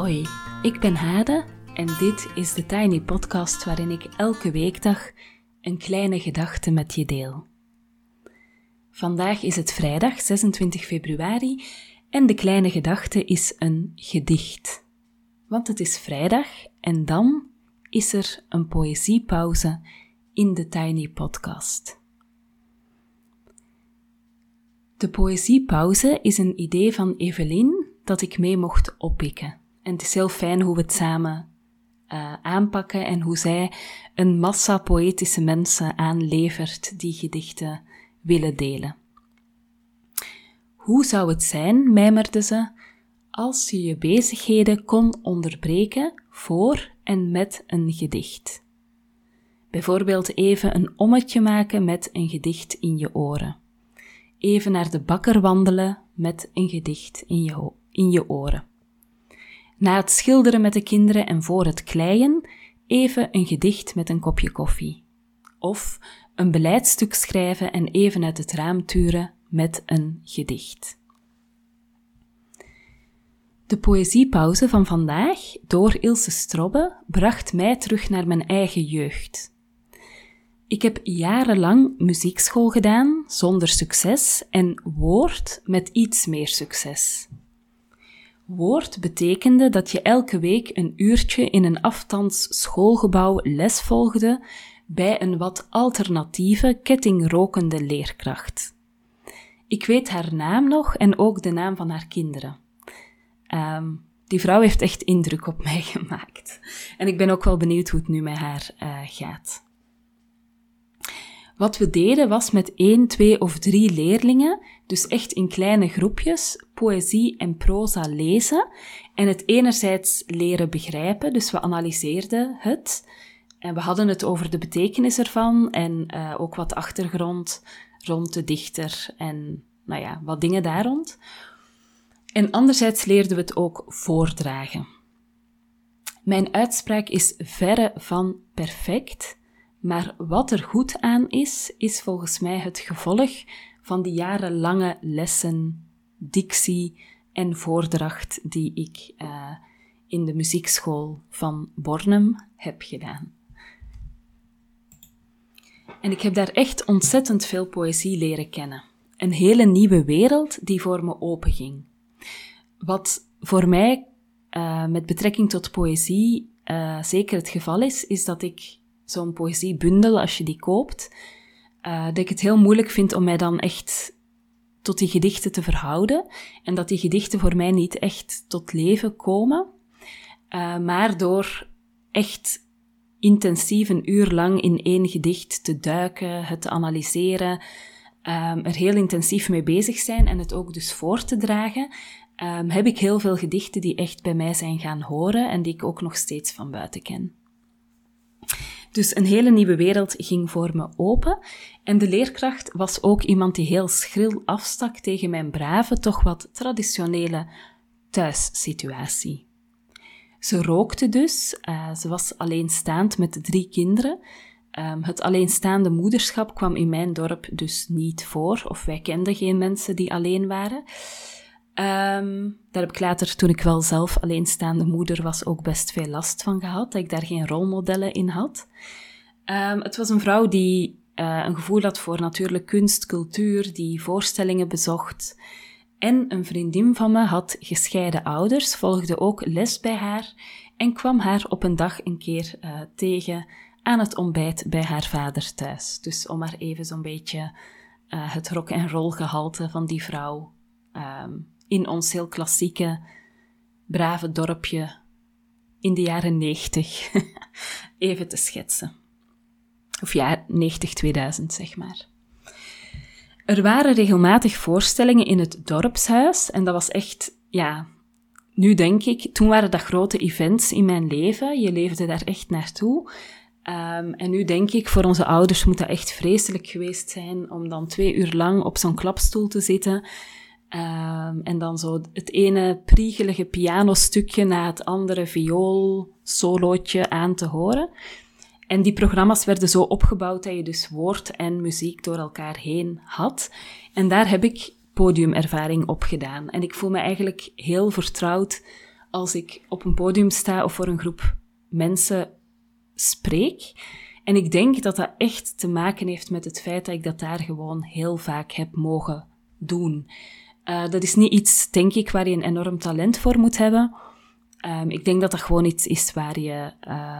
Hoi, ik ben Hade en dit is de Tiny Podcast waarin ik elke weekdag een kleine gedachte met je deel. Vandaag is het vrijdag 26 februari en de kleine gedachte is een gedicht. Want het is vrijdag en dan is er een poëziepauze in de Tiny Podcast. De poëziepauze is een idee van Evelien dat ik mee mocht oppikken. En het is heel fijn hoe we het samen uh, aanpakken en hoe zij een massa poëtische mensen aanlevert die gedichten willen delen. Hoe zou het zijn, mijmerde ze, als je je bezigheden kon onderbreken voor en met een gedicht? Bijvoorbeeld even een ommetje maken met een gedicht in je oren. Even naar de bakker wandelen met een gedicht in je, in je oren. Na het schilderen met de kinderen en voor het kleien, even een gedicht met een kopje koffie. Of een beleidstuk schrijven en even uit het raam turen met een gedicht. De poëziepauze van vandaag door Ilse Strobbe bracht mij terug naar mijn eigen jeugd. Ik heb jarenlang muziekschool gedaan zonder succes en woord met iets meer succes. Woord betekende dat je elke week een uurtje in een afstands schoolgebouw les volgde bij een wat alternatieve kettingrokende leerkracht. Ik weet haar naam nog en ook de naam van haar kinderen. Um, die vrouw heeft echt indruk op mij gemaakt. En ik ben ook wel benieuwd hoe het nu met haar uh, gaat. Wat we deden was met één, twee of drie leerlingen, dus echt in kleine groepjes, poëzie en proza lezen en het enerzijds leren begrijpen, dus we analyseerden het en we hadden het over de betekenis ervan en uh, ook wat achtergrond rond de dichter en nou ja, wat dingen daar rond. En anderzijds leerden we het ook voordragen. Mijn uitspraak is verre van perfect, maar wat er goed aan is, is volgens mij het gevolg van die jarenlange lessen, dictie en voordracht die ik uh, in de muziekschool van Bornem heb gedaan. En ik heb daar echt ontzettend veel poëzie leren kennen. Een hele nieuwe wereld die voor me openging. Wat voor mij uh, met betrekking tot poëzie uh, zeker het geval is, is dat ik zo'n poëziebundel, als je die koopt, uh, dat ik het heel moeilijk vind om mij dan echt tot die gedichten te verhouden. En dat die gedichten voor mij niet echt tot leven komen. Uh, maar door echt intensief een uur lang in één gedicht te duiken, het te analyseren, um, er heel intensief mee bezig zijn en het ook dus voor te dragen, um, heb ik heel veel gedichten die echt bij mij zijn gaan horen en die ik ook nog steeds van buiten ken. Dus een hele nieuwe wereld ging voor me open. En de leerkracht was ook iemand die heel schril afstak tegen mijn brave, toch wat traditionele thuissituatie. Ze rookte dus, uh, ze was alleenstaand met drie kinderen. Um, het alleenstaande moederschap kwam in mijn dorp dus niet voor, of wij kenden geen mensen die alleen waren. Um, daar heb ik later, toen ik wel zelf alleenstaande moeder was, ook best veel last van gehad, dat ik daar geen rolmodellen in had. Um, het was een vrouw die uh, een gevoel had voor natuurlijk kunst, cultuur, die voorstellingen bezocht. En een vriendin van me had gescheiden ouders, volgde ook les bij haar en kwam haar op een dag een keer uh, tegen aan het ontbijt bij haar vader thuis. Dus om maar even zo'n beetje uh, het rock en roll gehalte van die vrouw um, in ons heel klassieke, brave dorpje in de jaren 90 even te schetsen. Of ja, 90, 2000 zeg maar. Er waren regelmatig voorstellingen in het dorpshuis en dat was echt, ja, nu denk ik, toen waren dat grote events in mijn leven. Je leefde daar echt naartoe. Um, en nu denk ik, voor onze ouders moet dat echt vreselijk geweest zijn om dan twee uur lang op zo'n klapstoel te zitten Um, en dan zo het ene priegelige pianostukje na het andere viool-solootje aan te horen. En die programma's werden zo opgebouwd dat je dus woord en muziek door elkaar heen had. En daar heb ik podiumervaring op gedaan. En ik voel me eigenlijk heel vertrouwd als ik op een podium sta of voor een groep mensen spreek. En ik denk dat dat echt te maken heeft met het feit dat ik dat daar gewoon heel vaak heb mogen doen. Uh, dat is niet iets, denk ik, waar je een enorm talent voor moet hebben. Um, ik denk dat dat gewoon iets is waar je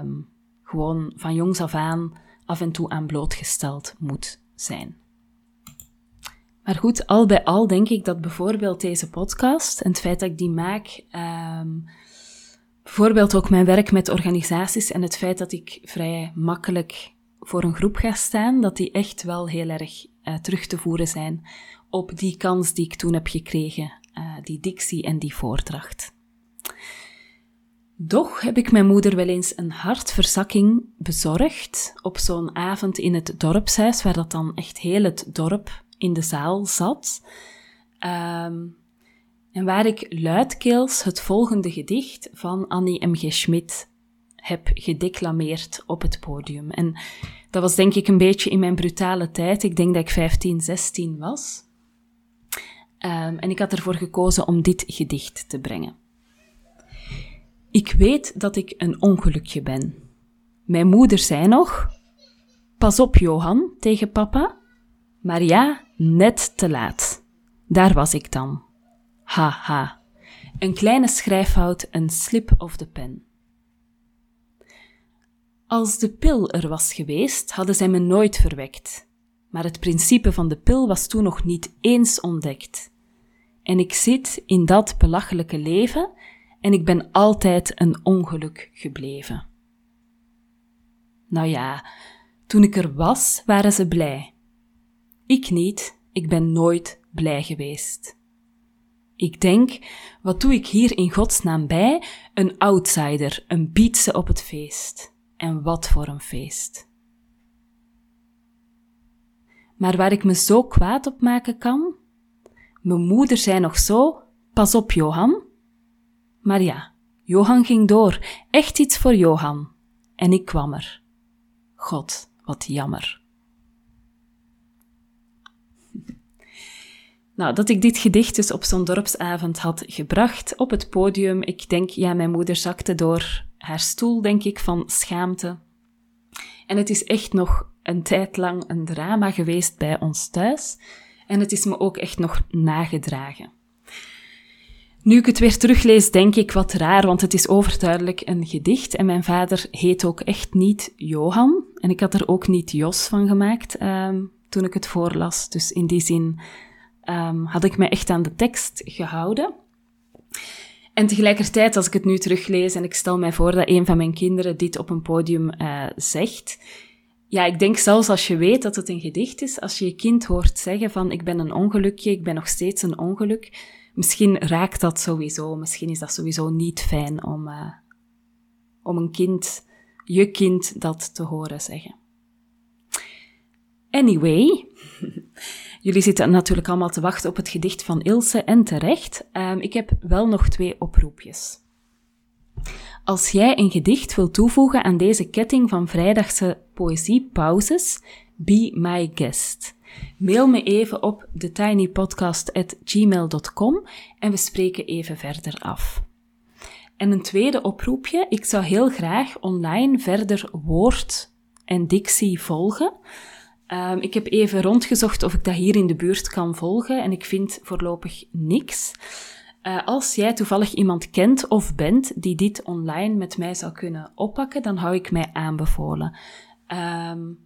um, gewoon van jongs af aan af en toe aan blootgesteld moet zijn. Maar goed, al bij al denk ik dat bijvoorbeeld deze podcast en het feit dat ik die maak, um, bijvoorbeeld ook mijn werk met organisaties en het feit dat ik vrij makkelijk voor een groep ga staan, dat die echt wel heel erg uh, terug te voeren zijn op die kans die ik toen heb gekregen, uh, die dictie en die voordracht. Doch heb ik mijn moeder wel eens een hartverzakking bezorgd op zo'n avond in het dorpshuis, waar dat dan echt heel het dorp in de zaal zat. Um, en waar ik luidkeels het volgende gedicht van Annie M. G. Schmidt heb gedeclameerd op het podium. En dat was denk ik een beetje in mijn brutale tijd. Ik denk dat ik 15, 16 was. Um, en ik had ervoor gekozen om dit gedicht te brengen. Ik weet dat ik een ongelukje ben. Mijn moeder zei nog: Pas op, Johan, tegen papa. Maar ja, net te laat. Daar was ik dan. Haha. Ha. Een kleine schrijffout, een slip of de pen. Als de pil er was geweest, hadden zij me nooit verwekt. Maar het principe van de pil was toen nog niet eens ontdekt. En ik zit in dat belachelijke leven en ik ben altijd een ongeluk gebleven. Nou ja, toen ik er was, waren ze blij. Ik niet, ik ben nooit blij geweest. Ik denk, wat doe ik hier in godsnaam bij? Een outsider, een bietse op het feest. En wat voor een feest. Maar waar ik me zo kwaad op maken kan? Mijn moeder zei nog zo, pas op Johan, maar ja, Johan ging door. Echt iets voor Johan. En ik kwam er. God, wat jammer. Nou, dat ik dit gedicht dus op zo'n dorpsavond had gebracht op het podium. Ik denk, ja, mijn moeder zakte door haar stoel, denk ik, van schaamte. En het is echt nog een tijd lang een drama geweest bij ons thuis. En het is me ook echt nog nagedragen. Nu ik het weer teruglees, denk ik wat raar, want het is overduidelijk een gedicht. En mijn vader heet ook echt niet Johan. En ik had er ook niet Jos van gemaakt um, toen ik het voorlas. Dus in die zin um, had ik me echt aan de tekst gehouden. En tegelijkertijd, als ik het nu teruglees en ik stel mij voor dat een van mijn kinderen dit op een podium uh, zegt. Ja, ik denk zelfs als je weet dat het een gedicht is, als je je kind hoort zeggen van ik ben een ongelukje, ik ben nog steeds een ongeluk misschien raakt dat sowieso. Misschien is dat sowieso niet fijn om, uh, om een kind, je kind, dat te horen zeggen. Anyway, jullie zitten natuurlijk allemaal te wachten op het gedicht van Ilse en terecht. Um, ik heb wel nog twee oproepjes. Als jij een gedicht wilt toevoegen aan deze ketting van vrijdagse poëziepauzes, be my guest. Mail me even op thetinypodcast.gmail.com en we spreken even verder af. En een tweede oproepje, ik zou heel graag online verder woord en dictie volgen. Um, ik heb even rondgezocht of ik dat hier in de buurt kan volgen en ik vind voorlopig niks. Uh, als jij toevallig iemand kent of bent die dit online met mij zou kunnen oppakken, dan hou ik mij aanbevolen. Um,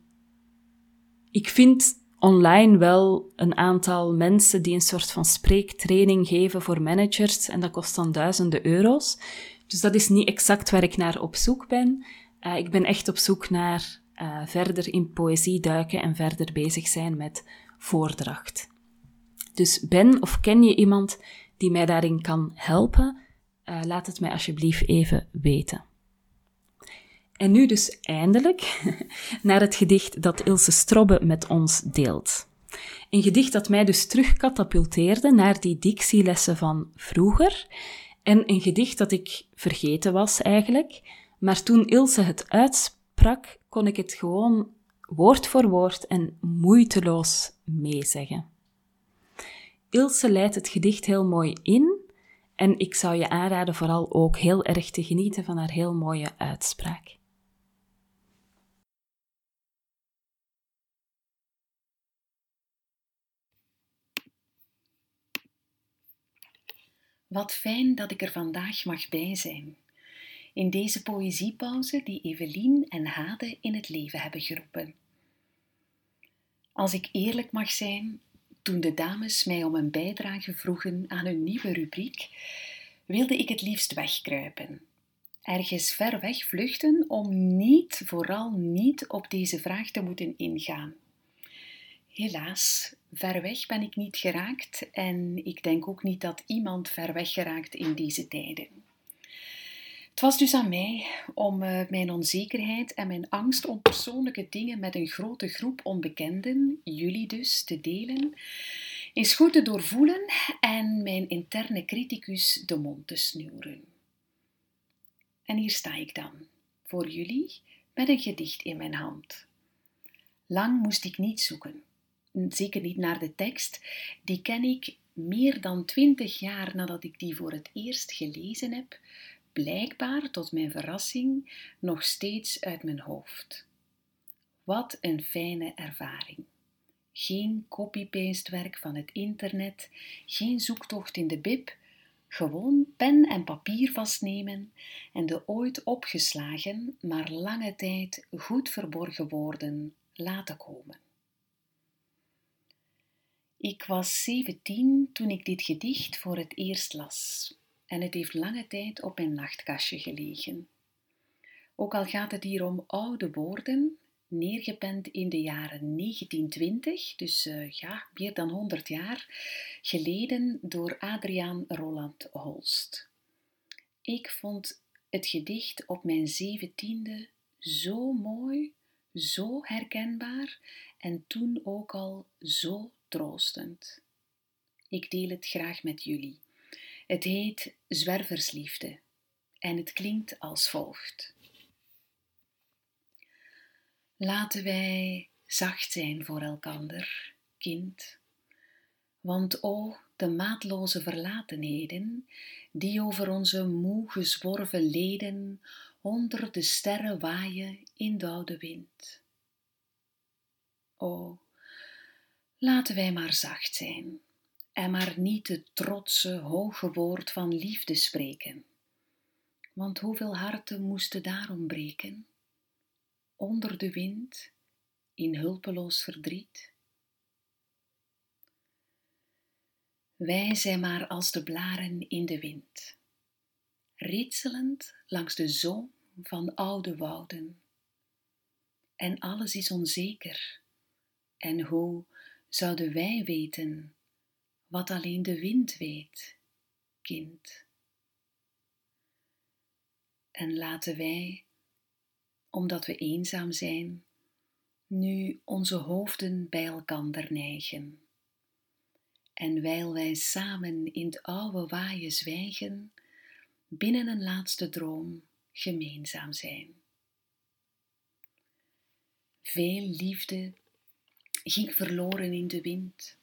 ik vind online wel een aantal mensen die een soort van spreektraining geven voor managers en dat kost dan duizenden euro's. Dus dat is niet exact waar ik naar op zoek ben. Uh, ik ben echt op zoek naar uh, verder in poëzie duiken en verder bezig zijn met voordracht. Dus ben of ken je iemand die mij daarin kan helpen? Uh, laat het mij alsjeblieft even weten. En nu dus eindelijk naar het gedicht dat Ilse Strobbe met ons deelt. Een gedicht dat mij dus terugkatapulteerde naar die dictielessen van vroeger. En een gedicht dat ik vergeten was eigenlijk. Maar toen Ilse het uitsprak, kon ik het gewoon woord voor woord en moeiteloos meezeggen. Ilse leidt het gedicht heel mooi in En ik zou je aanraden vooral ook heel erg te genieten van haar heel mooie uitspraak. Wat fijn dat ik er vandaag mag bij zijn. In deze poëziepauze die Evelien en Hade in het leven hebben geroepen. Als ik eerlijk mag zijn, toen de dames mij om een bijdrage vroegen aan hun nieuwe rubriek, wilde ik het liefst wegkruipen. Ergens ver weg vluchten om niet, vooral niet, op deze vraag te moeten ingaan. Helaas, ver weg ben ik niet geraakt en ik denk ook niet dat iemand ver weg geraakt in deze tijden. Het was dus aan mij om uh, mijn onzekerheid en mijn angst om persoonlijke dingen met een grote groep onbekenden, jullie dus, te delen, eens goed te doorvoelen en mijn interne criticus de mond te snoeren. En hier sta ik dan, voor jullie, met een gedicht in mijn hand. Lang moest ik niet zoeken, zeker niet naar de tekst, die ken ik meer dan twintig jaar nadat ik die voor het eerst gelezen heb, blijkbaar tot mijn verrassing nog steeds uit mijn hoofd. Wat een fijne ervaring. Geen copy-paste werk van het internet, geen zoektocht in de bib, gewoon pen en papier vastnemen en de ooit opgeslagen, maar lange tijd goed verborgen woorden laten komen. Ik was 17 toen ik dit gedicht voor het eerst las en het heeft lange tijd op mijn nachtkastje gelegen. Ook al gaat het hier om oude woorden, neergepend in de jaren 1920, dus uh, ja, meer dan 100 jaar geleden door Adriaan Roland Holst. Ik vond het gedicht op mijn zeventiende zo mooi, zo herkenbaar en toen ook al zo troostend. Ik deel het graag met jullie. Het heet Zwerversliefde en het klinkt als volgt. Laten wij zacht zijn voor elkander, kind, want o, de maatloze verlatenheden die over onze moe gezworven leden onder de sterren waaien in de wind. O, laten wij maar zacht zijn en maar niet het trotse, hoge woord van liefde spreken. Want hoeveel harten moesten daarom breken? Onder de wind, in hulpeloos verdriet. Wij zijn maar als de blaren in de wind, ritselend langs de zoom van oude wouden. En alles is onzeker, en hoe zouden wij weten wat alleen de wind weet, kind. En laten wij, omdat we eenzaam zijn, nu onze hoofden bij elkander neigen. En wijl wij samen in het oude waaien zwijgen, binnen een laatste droom gemeenzaam zijn. Veel liefde ging verloren in de wind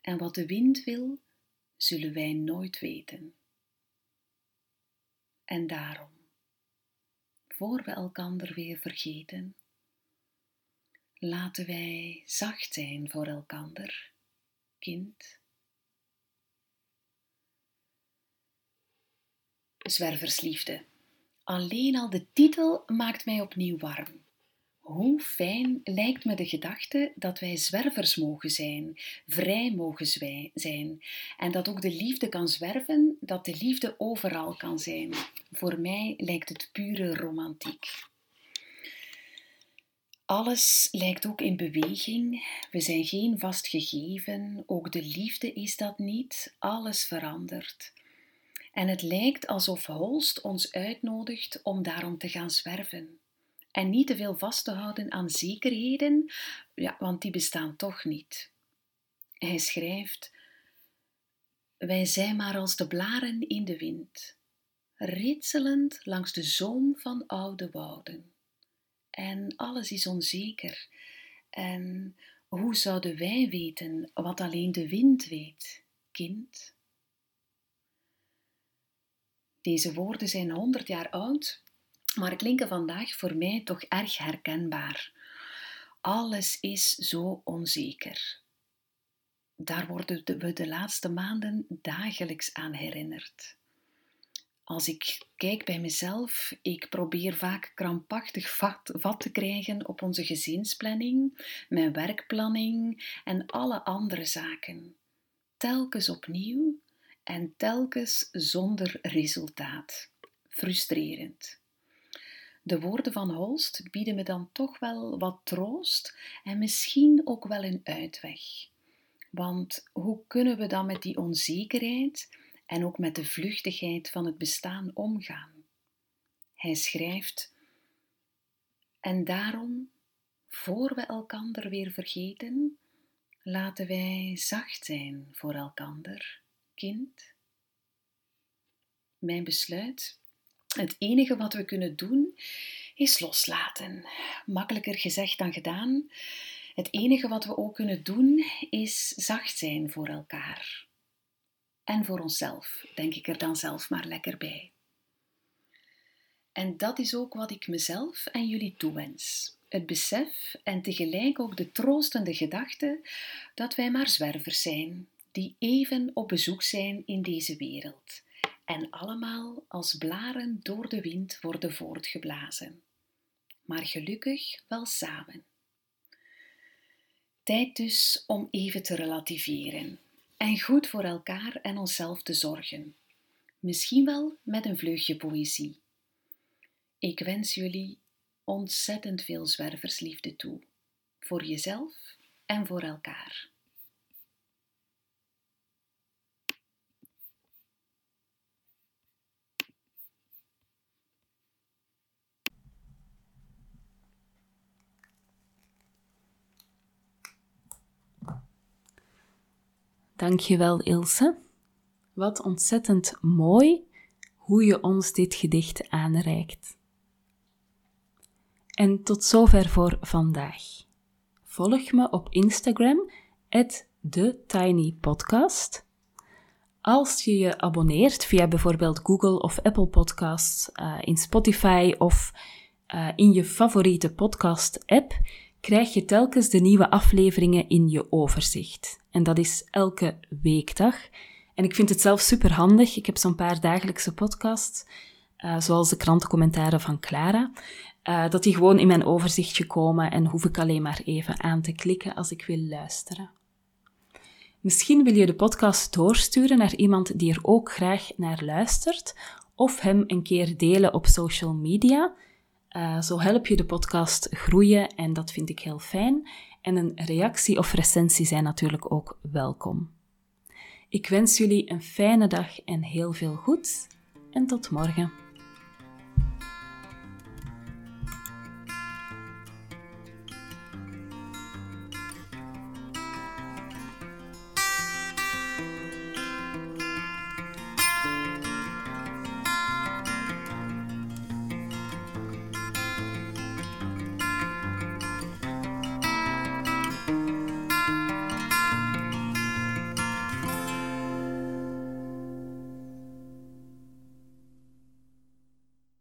en wat de wind wil, zullen wij nooit weten. En daarom, voor we elkander weer vergeten, laten wij zacht zijn voor elkander, kind. Zwerversliefde. Alleen al de titel maakt mij opnieuw warm. Hoe fijn lijkt me de gedachte dat wij zwervers mogen zijn, vrij mogen zijn en dat ook de liefde kan zwerven, dat de liefde overal kan zijn. Voor mij lijkt het pure romantiek. Alles lijkt ook in beweging. We zijn geen vast gegeven. Ook de liefde is dat niet. Alles verandert. En het lijkt alsof Holst ons uitnodigt om daarom te gaan zwerven. En niet te veel vast te houden aan zekerheden, ja, want die bestaan toch niet. Hij schrijft: Wij zijn maar als de blaren in de wind, ritselend langs de zoom van oude wouden. En alles is onzeker. En hoe zouden wij weten wat alleen de wind weet, kind? Deze woorden zijn 100 jaar oud, maar klinken vandaag voor mij toch erg herkenbaar. Alles is zo onzeker. Daar worden we de laatste maanden dagelijks aan herinnerd. Als ik kijk bij mezelf, ik probeer vaak krampachtig vat, vat, te krijgen op onze gezinsplanning, mijn werkplanning en alle andere zaken. Telkens opnieuw en telkens zonder resultaat. Frustrerend. De woorden van Holst bieden me dan toch wel wat troost en misschien ook wel een uitweg. Want hoe kunnen we dan met die onzekerheid en ook met de vluchtigheid van het bestaan omgaan? Hij schrijft: En daarom, voor we elkander weer vergeten, laten wij zacht zijn voor elkander, kind. Mijn besluit het enige wat we kunnen doen is loslaten. Makkelijker gezegd dan gedaan. Het enige wat we ook kunnen doen is zacht zijn voor elkaar. En voor onszelf, denk ik er dan zelf maar lekker bij. En dat is ook wat ik mezelf en jullie toewens. Het besef en tegelijk ook de troostende gedachte dat wij maar zwervers zijn, die even op bezoek zijn in deze wereld en allemaal als blaren door de wind worden voortgeblazen. Maar gelukkig wel samen. Tijd dus om even te relativeren en goed voor elkaar en onszelf te zorgen. Misschien wel met een vleugje poëzie. Ik wens jullie ontzettend veel zwerversliefde toe, voor jezelf en voor elkaar. Dankjewel Ilse. Wat ontzettend mooi hoe je ons dit gedicht aanreikt. En tot zover voor vandaag. Volg me op Instagram, TheTinyPodcast. Als je je abonneert via bijvoorbeeld Google of Apple Podcasts, uh, in Spotify of uh, in je favoriete podcast-app, krijg je telkens de nieuwe afleveringen in je overzicht. En dat is elke weekdag. En ik vind het zelf super handig. Ik heb zo'n paar dagelijkse podcasts, uh, zoals de krantencommentaren van Clara, uh, dat die gewoon in mijn overzichtje komen en hoef ik alleen maar even aan te klikken als ik wil luisteren. Misschien wil je de podcast doorsturen naar iemand die er ook graag naar luistert, of hem een keer delen op social media. Uh, zo help je de podcast groeien en dat vind ik heel fijn. En een reactie of recensie zijn natuurlijk ook welkom. Ik wens jullie een fijne dag en heel veel goeds en tot morgen.